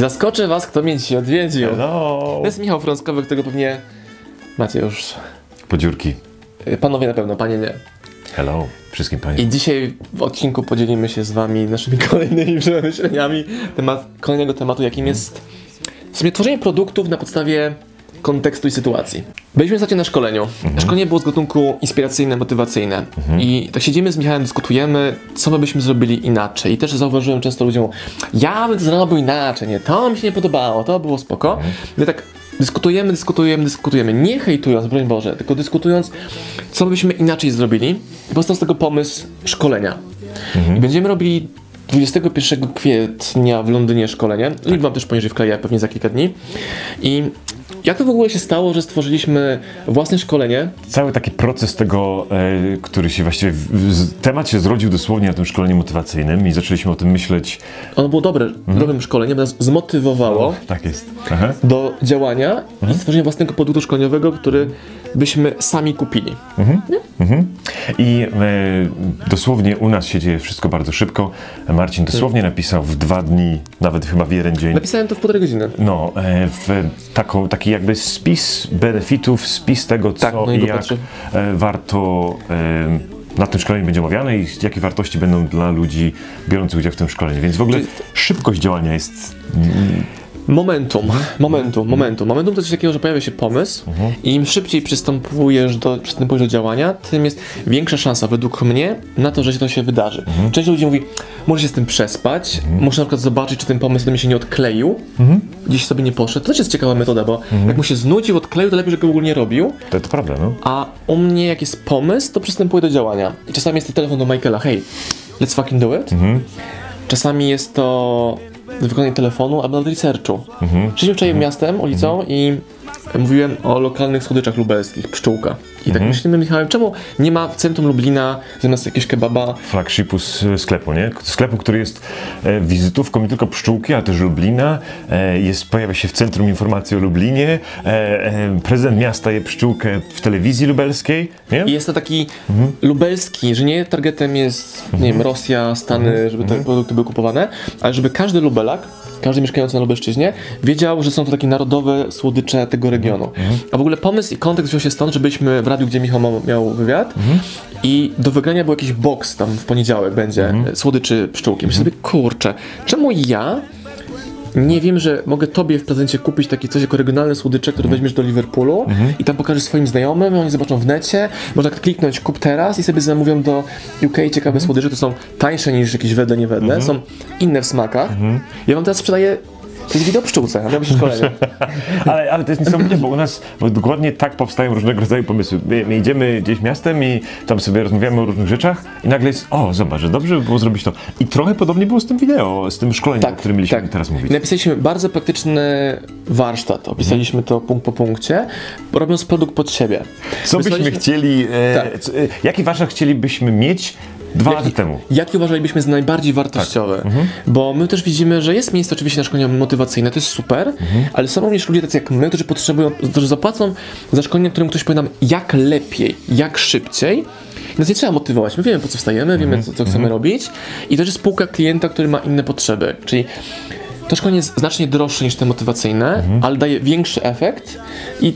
Zaskoczę was, kto mnie dzisiaj odwiedził. No. To jest Michał Frąckowy, którego pewnie macie już Podziurki. y, panowie na pewno, panie nie. Hello. Wszystkim I panie. dzisiaj w odcinku podzielimy się z wami naszymi kolejnymi przemyśleniami temat, kolejnego tematu, jakim jest w sumie tworzenie produktów na podstawie kontekstu i sytuacji. Byliśmy ostatnio na szkoleniu. Szkolenie było z gatunku inspiracyjne, motywacyjne. I tak siedzimy z Michałem, dyskutujemy, co my byśmy zrobili inaczej. I też zauważyłem często ludziom, ja bym zrobił inaczej, nie, to mi się nie podobało, to było spoko. I tak dyskutujemy, dyskutujemy, dyskutujemy. Nie hejtując, broń Boże, tylko dyskutując, co byśmy inaczej zrobili. I powstał z tego pomysł szkolenia. I będziemy robili 21 kwietnia w Londynie szkolenie. Link wam też poniżej wkleję pewnie za kilka dni. I jak to w ogóle się stało, że stworzyliśmy własne szkolenie? Cały taki proces tego, e, który się właściwie. W, w, temat się zrodził dosłownie na tym szkoleniu motywacyjnym i zaczęliśmy o tym myśleć. Ono było dobre, dobrym szkoleniem, nas zmotywowało Tak jest. Aha. do działania i stworzenia własnego produktu szkoleniowego, który byśmy sami kupili. I e, dosłownie u nas się dzieje wszystko bardzo szybko. Marcin dosłownie napisał w dwa dni, nawet chyba w jeden dzień. Napisałem to w półtorej godziny. No, e, w taką, taki jakby spis benefitów, spis tego, co Tak, no i jak patrzę. e, warto e, na tym szkoleniu będzie omawiane i jakie wartości będą dla ludzi biorących udział w tym szkoleniu. Więc w ogóle szybkość działania jest Momentum, momentum, momentum. Momentum to coś takiego, że pojawia się pomysł i im szybciej przystępujesz do, przystępujesz do działania, tym jest większa szansa według mnie na to, że się to się wydarzy. Część ludzi mówi, muszę się z tym przespać, muszę na przykład zobaczyć, czy ten pomysł do mnie się nie odkleił, gdzieś sobie nie poszedł. To też jest ciekawa metoda, bo jak mu się znudził, odkleił, to lepiej, że go w ogóle nie robił. to, to prawda, no. A u mnie jak jest pomysł, to przystępuję do działania. I czasami jest to telefon do Michaela, hey, let's fucking do it. Czasami jest to wykonanie telefonu albo nawet researchu. Szliśmy wczoraj miastem, ulicą i mówiłem o lokalnych słodyczach lubelskich, pszczółka. I tak myślimy, Michałem, czemu nie ma w centrum Lublina zamiast jakiegoś kebaba Flagshipu z sklepu, nie? Sklepu, który jest e, wizytówką nie tylko pszczółki, ale też Lublina. E, jest, pojawia się w centrum informacji o Lublinie. E, e, prezydent miasta je pszczółkę w telewizji lubelskiej, nie? I jest to taki lubelski, że nie targetem jest, nie wiem, Rosja, Stany, żeby te produkty były kupowane, ale żeby każdy lubelak, każdy mieszkający na Lubelszczyźnie wiedział, że są to takie narodowe słodycze tego regionu. A w ogóle pomysł i kontekst wziął się stąd, że byliśmy w radiu, gdzie Michał miał wywiad i do wygrania był jakiś box tam w poniedziałek będzie, e, słodyczy pszczółki. Myślę sobie, kurczę, czemu ja nie wiem, że mogę tobie w prezencie kupić takie coś jako regionalne słodycze, które weźmiesz do Liverpoolu i tam pokażesz swoim znajomym, oni zobaczą w necie, można kliknąć kup teraz i sobie zamówią do UK ciekawe słodycze, to są tańsze niż jakieś wedle, nie wedle, są inne w smakach. Ja wam teraz sprzedaję to jest wideo pszczółce, być szkolenie. Ale, ale to jest niesamowite, bo u nas dokładnie tak powstają różnego rodzaju pomysły. My, my idziemy gdzieś miastem i tam sobie rozmawiamy o różnych rzeczach i nagle jest, o zobacz, że dobrze by było zrobić to. I trochę podobnie było z tym wideo, z tym szkoleniem, o którym mieliśmy teraz mówić. Napisaliśmy bardzo praktyczny warsztat, opisaliśmy to punkt po punkcie, robiąc produkt pod siebie. Co byśmy Wysłaliśmy- chcieli, e, Tak. co, e, jaki warsztat chcielibyśmy mieć dwa lata temu? Jakie uważalibyśmy za najbardziej wartościowe? Tak. Mhm. Bo my też widzimy, że jest miejsce oczywiście na szkolenia motywacyjne, to jest super, Mhm. ale są również ludzie tacy jak my, którzy potrzebują, którzy zapłacą za szkolenie, którym ktoś powie nam jak lepiej, jak szybciej. Nas nie trzeba motywować, my wiemy po co wstajemy, wiemy Mhm. co, co chcemy robić i to jest spółka klienta, który ma inne potrzeby, czyli to szkolenie jest znacznie droższe niż te motywacyjne, Mhm. ale daje większy efekt i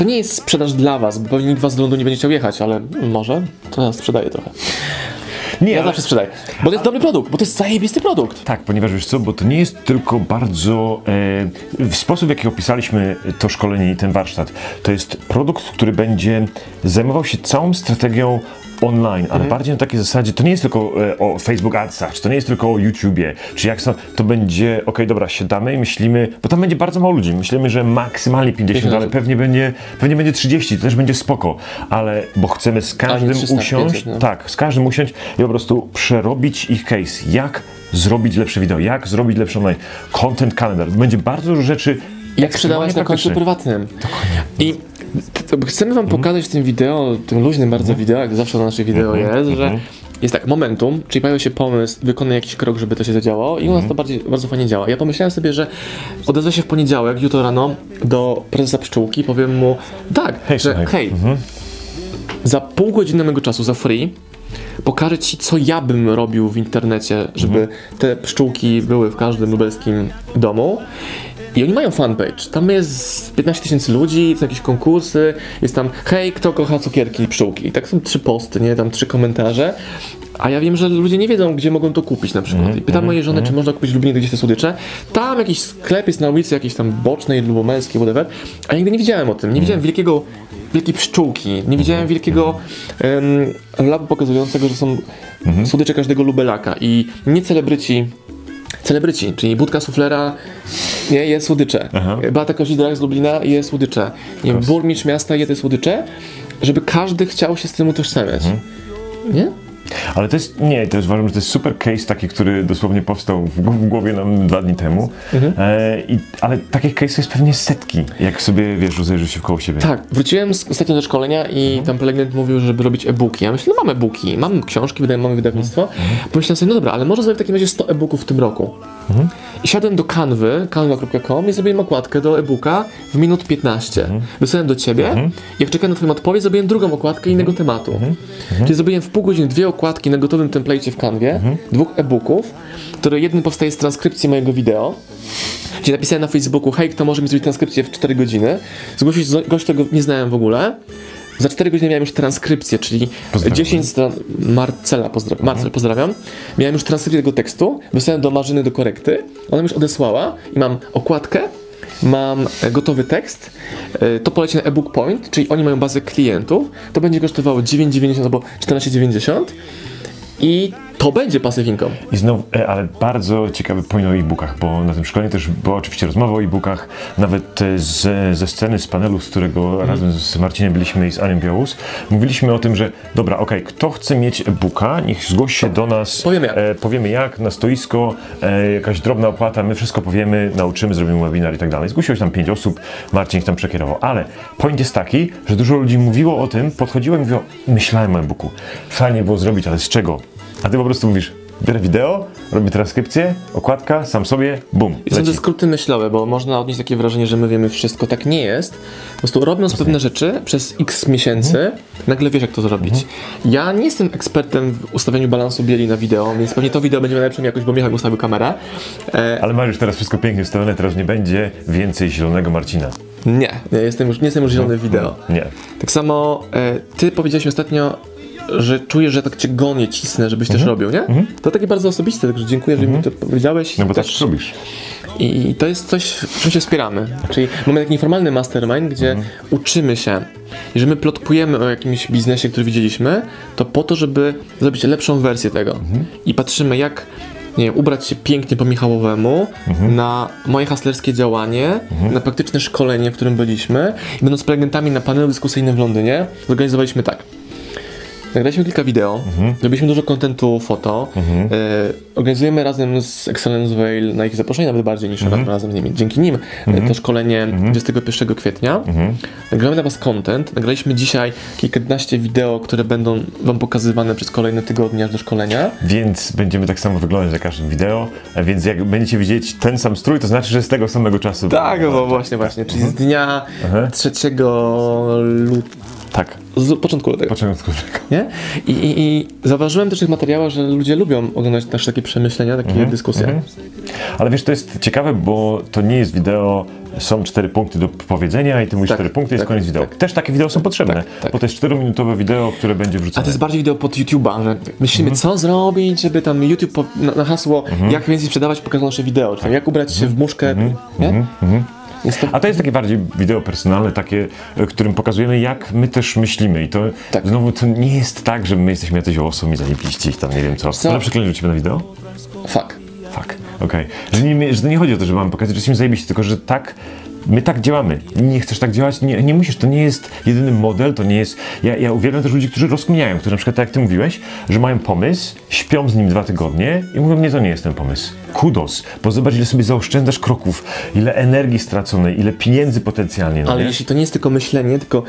to nie jest sprzedaż dla was, bo pewnie nikt was do Londynu nie będzie chciał jechać, ale może, to ja sprzedaję trochę. Nie, Ja ale- zawsze sprzedaję. Bo to jest dobry produkt, bo to jest zajebisty produkt. Tak, ponieważ wiesz co, bo to nie jest tylko bardzo. E, w sposób, w jaki opisaliśmy to szkolenie i ten warsztat, to jest produkt, który będzie zajmował się całą strategią online, ale bardziej na takiej zasadzie, to nie jest tylko e, o Facebook Adsach, czy to nie jest tylko o YouTubie, czy jak są, to będzie, okej, dobra, siadamy i myślimy, bo tam będzie bardzo mało ludzi, myślimy, że maksymalnie 50, ale osób. pewnie będzie, pewnie będzie 30, to też będzie spoko, ale, bo chcemy z każdym 300, usiąść, 500, no. tak, z każdym usiąść i po prostu przerobić ich case. Jak zrobić lepsze wideo, jak zrobić lepszy online. Content calendar. Będzie bardzo dużo rzeczy. Jak sprzedawać na koncie prywatnym. I t- t- chcemy wam pokazać w tym wideo, tym luźnym bardzo wideo, jak zawsze na naszych wideo jest, że jest tak, momentum, czyli pojawia się pomysł, wykonaj jakiś krok, żeby to się zadziałało i u nas to bardziej, bardzo fajnie działa. Ja pomyślałem sobie, że odezwę się w poniedziałek, jutro rano do prezesa pszczółki, powiem mu tak, Hej, że słuchaj. hej, za pół godziny mojego czasu, za free, pokażę ci, co ja bym robił w internecie, żeby te pszczółki były w każdym lubelskim domu. I oni mają fanpage. Tam jest 15 tysięcy ludzi, są jakieś konkursy, jest tam hej, kto kocha cukierki i pszczółki. I tak są trzy posty, nie? Tam trzy komentarze. A ja wiem, że ludzie nie wiedzą, gdzie mogą to kupić na przykład. I pytam mojej żony, czy można kupić w Lublinie gdzieś te słodycze. Tam jakiś sklep jest na ulicy, jakiejś tam bocznej, lubomelskiej, whatever. A ja nigdy nie wiedziałem o tym. Nie widziałem wielkiego, wielkiej pszczółki. Nie widziałem wielkiego um, labu pokazującego, że są słodycze każdego lubelaka. I nie celebryci celebryci, czyli Budka Suflera nie, je słodycze. Aha. Beata Kozidrak z Lublina je słodycze. Nie burmistrz miasta je te słodycze, żeby każdy chciał się z tym utożsamiać. Nie? Ale to jest, nie, to jest uważam, że to jest super case taki, który dosłownie powstał w, głowie nam dwa dni temu. E, i, ale takich case'ów jest pewnie setki, jak sobie, wiesz, rozejrzysz się koło siebie. Tak, wróciłem z, ostatnio do szkolenia i tam prelegent mówił, żeby robić e-booki. Ja myślę, no mamy e-booki, mamy książki, wydaje, mamy wydawnictwo. Pomyślałem sobie, no dobra, ale może zrobię w takim razie 100 e-booków w tym roku. I siadłem do Canwy, canva.com i zrobiłem okładkę do e-booka w minut 15. Wysłałem do ciebie, jak czekałem na twoją odpowiedź, zrobiłem drugą okładkę innego tematu. Czyli zrobiłem w pół godziny dwie okładki na gotowym template'cie w Canwie, dwóch e-booków, które jeden powstaje z transkrypcji mojego wideo, gdzie napisałem na Facebooku, hej, kto może mi zrobić transkrypcję w 4 godziny. Zgłosił się gość, którego nie znałem w ogóle. Za 4 godziny miałem już transkrypcję, czyli Pozdrawiam. 10 stron. Marcela, pozdra Marcel, pozdrawiam. Miałem już transkrypcję tego tekstu, wysłałem do Marzyny do korekty. Ona mi już odesłała i mam okładkę, mam e, gotowy tekst. E, To poleci na ebook point, czyli oni mają bazę klientów. To będzie kosztowało 9,90 albo 14,90 i to będzie passive income. I znowu, e, ale bardzo ciekawy point o e-bookach, bo na tym szkoleniu też była oczywiście rozmowa o e-bookach, nawet e, z, ze sceny, z panelu, z którego Mhm. razem z Marcinem byliśmy i z Anią Białus, mówiliśmy o tym, że dobra, okej, kto chce mieć e-booka, niech zgłosi się do nas, Powiemy jak. E, powiemy jak, na stoisko, e, jakaś drobna opłata, my wszystko powiemy, nauczymy, zrobimy webinar i tak dalej. Zgłosiło się tam pięć osób, Marcin ich tam przekierował, ale point jest taki, że dużo ludzi mówiło o tym, podchodziło i mówiło, myślałem o e-booku, fajnie było zrobić, ale z czego? A ty po prostu mówisz, biorę wideo, robię transkrypcję, okładka, sam sobie, bum, I są te skróty myślowe, bo można odnieść takie wrażenie, że my wiemy wszystko. Tak nie jest. Po prostu robiąc pewne rzeczy przez x miesięcy, nagle wiesz, jak to zrobić. Ja nie jestem ekspertem w ustawianiu balansu bieli na wideo, więc pewnie to wideo będzie miał lepszą jakość, bo Michał ustawił kamerę. E, Ale masz już teraz wszystko pięknie ustawione, teraz nie będzie więcej zielonego Marcina. nie, nie jestem już, nie jestem już zielony w wideo. Nie. Tak samo e, ty powiedziałeś ostatnio, że czujesz, że tak cię gonię, cisnę, żebyś też robił, nie? To takie bardzo osobiste, także dziękuję, że mi to powiedziałeś. No bo tak Też- robisz. I to jest coś, w czym się wspieramy. Czyli mamy taki nieformalny mastermind, gdzie uczymy się. I że my plotkujemy o jakimś biznesie, który widzieliśmy, to po to, żeby zrobić lepszą wersję tego. I patrzymy, jak nie wiem, ubrać się pięknie po Michałowemu na moje haslerskie działanie, na praktyczne szkolenie, w którym byliśmy. I będąc prelegentami na panelu dyskusyjnym w Londynie, zorganizowaliśmy tak. Nagraliśmy kilka wideo, zrobiliśmy dużo kontentu foto, e, organizujemy razem z Excellence Veil na ich zaproszenie, nawet bardziej niż razem z nimi. Dzięki nim e, to szkolenie 21 kwietnia. Nagramy dla Was content. Nagraliśmy dzisiaj kilkanaście wideo, które będą Wam pokazywane przez kolejne tygodnie aż do szkolenia. Więc będziemy tak samo wyglądać na każdym wideo, a więc jak będziecie widzieć ten sam strój, to znaczy, że z tego samego czasu. Tak, no właśnie, właśnie. Czyli z dnia 3 lutego, Tak, z początku lutego. początku. Nie? I, i, I zauważyłem też w tych materiałach, że ludzie lubią oglądać też takie przemyślenia, takie dyskusje. Ale wiesz, to jest ciekawe, bo to nie jest wideo, są cztery punkty do powiedzenia i ty mówisz Tak, cztery punkty, jest tak, koniec wideo. tak. Też takie wideo są potrzebne, tak, tak. bo to jest czterominutowe wideo, które będzie A wrzucone. to jest bardziej wideo pod YouTube'a, że myślimy, co zrobić, żeby tam YouTube na, na hasło, jak więcej sprzedawać, pokazał nasze wideo, czy tam jak ubrać się w muszkę, nie? To, A to jest takie bardziej wideo personalne, takie, e, którym pokazujemy, jak my też myślimy. I to Tak. znowu to nie jest tak, że my jesteśmy jacyś osobni, zajebiści i tam nie wiem co. Co? Ale przykleić do ciebie na wideo? fuck. Fuck, okej. Że, nie, że nie chodzi o to, że mamy pokazać, że jesteśmy zajebiści, tylko że tak, my tak działamy. Nie chcesz tak działać, nie, nie musisz, to nie jest jedyny model, to nie jest... Ja, ja uwielbiam też ludzi, którzy rozkminiają, którzy na przykład, tak jak ty mówiłeś, że mają pomysł, śpią z nim dwa tygodnie i mówią, nie, to nie jest ten pomysł. Kudos, bo zobacz, ile sobie zaoszczędzasz kroków, ile energii straconej, ile pieniędzy potencjalnie, no Ale nie? jeśli to nie jest tylko myślenie, tylko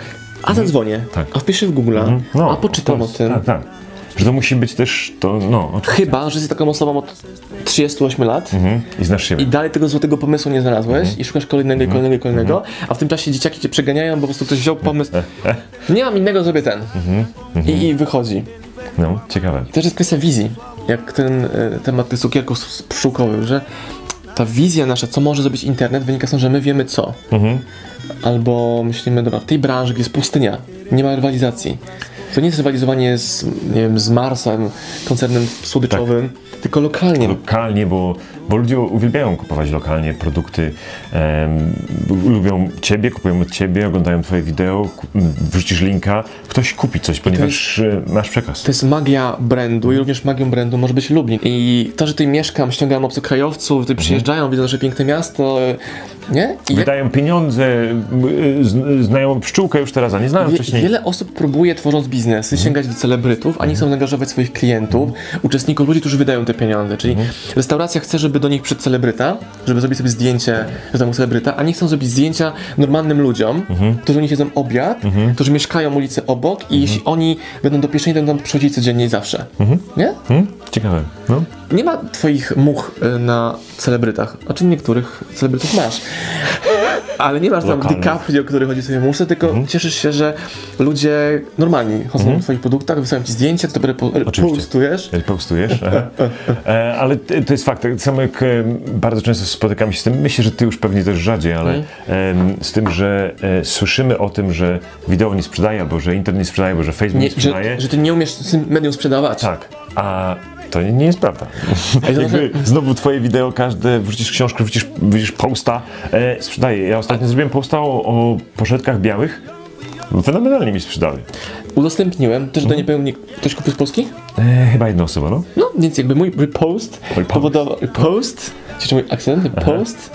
a zadzwonię, Tak. a wpiszę w Google'a, a poczytam o course. tym. Tak, tak. Że to musi być też, to, no. Chyba, że jesteś taką osobą od 38 lat Mhm. I znasz siebie. i dalej tego złotego pomysłu nie znalazłeś Mhm. i szukasz kolejnego i kolejnego i kolejnego, a w tym czasie dzieciaki cię przeganiają, bo po prostu ktoś wziął pomysł, nie mam innego, zrobię ten. Mhm. I, I wychodzi. No, ciekawe. Też jest kwestia wizji, jak ten e, temat tych cukierków pszczółkowych, że ta wizja nasza, co może zrobić internet, wynika z tego, że my wiemy co. Albo myślimy, dobra, w tej branży, gdzie jest pustynia, nie ma rywalizacji. To nie jest rywalizowanie z, nie wiem, z Marsem, koncernem słodyczowym, tylko lokalnie. Lokalnie, bo, bo ludzie uwielbiają kupować lokalnie produkty, em, lubią Ciebie, kupują od Ciebie, oglądają Twoje wideo, wrzucisz linka, ktoś kupi coś, ponieważ e, masz przekaz. To jest magia brandu i również magią brandu może być Lublin. I to, że tutaj mieszkam, ściągam obcokrajowców, tutaj przyjeżdżają, widzą nasze piękne miasto, nie? I jak Wydają pieniądze, m, y, z- znają pszczółkę już teraz, a nie znają Wie, wcześniej. wiele osób próbuje, tworząc biznesy, sięgać do celebrytów, a nie chcą zaangażować swoich klientów, uczestników, ludzi, którzy wydają te pieniądze. Czyli restauracja chce, żeby do nich przyszedł celebryta, żeby zrobić sobie zdjęcie, że tam celebryta, a nie chcą zrobić zdjęcia normalnym ludziom, którzy u nich jedzą obiad, którzy mieszkają ulicy obok i jeśli oni będą dopieszczeni, to będą przychodzić codziennie i zawsze. Nie? Hmm? Ciekawe. No. Nie ma twoich much y, na celebrytach. Znaczy niektórych celebrytów masz. Ale nie masz tam. DiCaprio, który chodzi sobie muszce, tylko cieszysz się, że ludzie normalni chodzą w twoich produktach, wysyłają ci zdjęcia, to po- Oczywiście. postujesz. Jak postujesz. E, ale to jest fakt. Tak samo jak e, bardzo często spotykamy się z tym, myślę, że ty już pewnie też rzadziej, ale Mhm. z tym, że e, słyszymy o tym, że wideo nie sprzedaje, albo że internet nie sprzedaje, albo że Facebook nie, Nie, sprzedaje. że, że ty nie umiesz z tym medium sprzedawać. Tak, a to nie, nie jest prawda. Jakby znowu twoje wideo, każde, wrzucisz książkę, wrzucisz, wrzucisz posta, e, sprzedaje. Ja ostatnio zrobiłem posta o, o poszetkach białych, fenomenalnie mi sprzedały. Udostępniłem, też do nie powiem, nie, ktoś kupił z Polski? E, chyba jedna osoba, no. No, więc jakby mój repost Repost. powodował, repost, czy mój akcent, repost,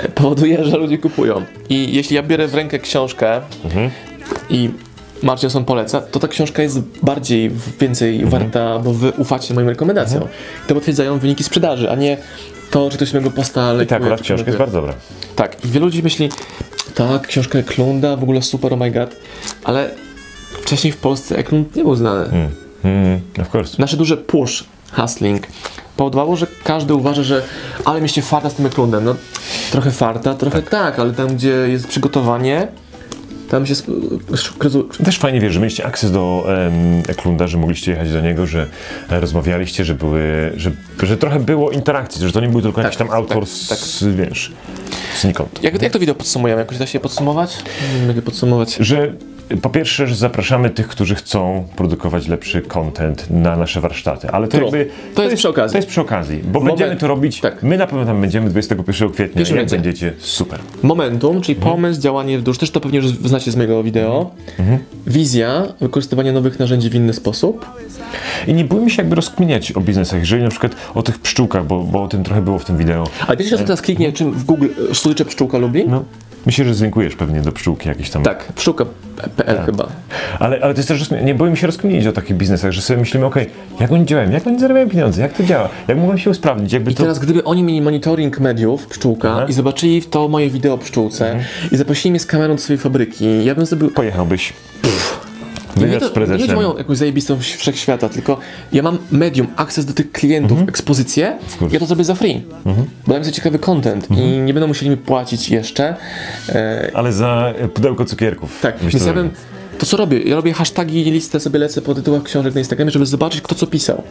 e, powoduje, że ludzie kupują. I jeśli ja biorę w rękę książkę i Marcin są poleca, to ta książka jest bardziej, więcej warta, bo wy ufacie moim rekomendacjom. To potwierdzają wyniki sprzedaży, a nie to, czy ktoś mojego posta I lekuje. tak, akurat książka jest bardzo dobra. Tak, i wielu ludzi myśli, tak, książka Eklunda, w ogóle super, oh my god, ale wcześniej w Polsce Eklund nie był znany. Mm. Mm, of course. Nasze duże push, hustling, powodowało, że każdy uważa, że ale mieliście farta z tym Eklundem. No, trochę farta, trochę tak. ale tam, gdzie jest przygotowanie, tam się... Też fajnie wiesz, że mieliście akces do em, Eklunda, że mogliście jechać do niego, że e, rozmawialiście, że były, że, że trochę było interakcji, że to nie był tylko jakiś tam autor tak, z, tak. wiesz, znikąd. jak, jak to wideo podsumujemy? Jakoś da się podsumować? Nie wiem, jak podsumować. Że po pierwsze, że zapraszamy tych, którzy chcą produkować lepszy content na nasze warsztaty, ale to jakby... To jest przy okazji. To jest przy okazji, bo Moment- będziemy to robić, tak. my na pewno tam będziemy 21 kwietnia, Pierwszy jak będzie. będziecie, super. Momentum, czyli pomysł, działanie w dusz, też to pewnie już znacie z mojego wideo. Wizja, wykorzystywanie nowych narzędzi w inny sposób. I nie bójmy się jakby rozkminiać o biznesach, jeżeli na przykład o tych pszczółkach, bo, bo o tym trochę było w tym wideo. Ale wiecie, że teraz kliknie czym w Google e, słodycze pszczółka lubi? No, myślę, że zlinkujesz pewnie do pszczółki jakieś tam. Tak, pszczółka.pl chyba. Ale, ale to jest też, nie boimy się rozkminić o takich biznesach, że sobie myślimy, okej, jak oni działają, jak oni zarabiają pieniądze, jak to działa, jak mogą się usprawnić, jakby I to... teraz, gdyby oni mieli monitoring mediów, pszczółka, Aha. i zobaczyli to moje wideo o pszczółce i zaprosili mnie z kamerą do swojej fabryki, ja bym zrobił... Pojechałbyś. Nie, Wywiad to, nie chodzi o moją jakąś zajebistą wszechświata, tylko ja mam medium, akces do tych klientów, ekspozycję, course. ja to zrobię za free. Bo tam jest ciekawy content i nie będą musieli mi płacić jeszcze. E, Ale za e, pudełko cukierków. tak, więc ja bym... To co robię? Ja robię hasztagi, listę sobie lecę po tytułach książek na Instagramie, żeby zobaczyć kto co pisał.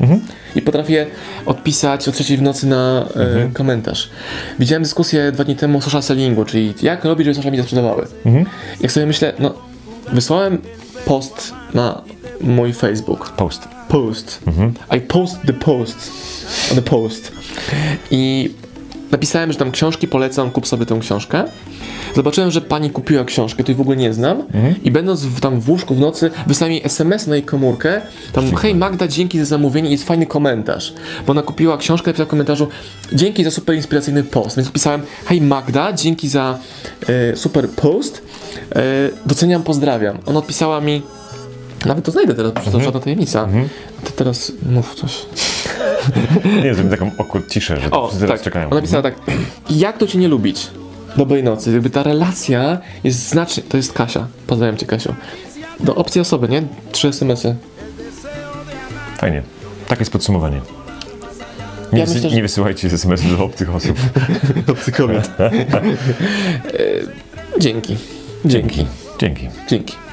I potrafię odpisać o trzeciej w nocy na e, komentarz. Widziałem dyskusję dwa dni temu o social sellingu, czyli jak robić, żeby social media sprzedawały. Jak sobie myślę, no wysłałem post na mój Facebook. Post. Post. I post the post. The post. I napisałem, że tam książki polecam, kup sobie tę książkę. Zobaczyłem, że pani kupiła książkę, której w ogóle nie znam. I będąc w, tam w łóżku w nocy, wysłałem jej SMS na jej komórkę. Tam, hej Magda, dzięki za zamówienie jest fajny komentarz. Bo ona kupiła książkę, napisała w komentarzu, dzięki za super inspiracyjny post. Więc pisałem, hej Magda, dzięki za e, super post. E, doceniam, pozdrawiam. Ona odpisała mi, nawet to znajdę teraz, bo to żadna tajemnica. Ty teraz mów coś. Nie, zrobimy taką awkward ciszę, że O, teraz tak. czekają. Ona napisała tak. Jak to cię nie lubić? Dobrej nocy. Jakby ta relacja jest znacznie. To jest Kasia. Pozdrawiam cię, Kasiu. Do opcji osoby, nie? Trzy SMS-y. Fajnie. Tak jest podsumowanie. Nie, Ja myślę, że- nie wysyłajcie SMS do obcych osób. Obcy kobiet. Dzięki. Dzięki. Dzięki. Dzięki.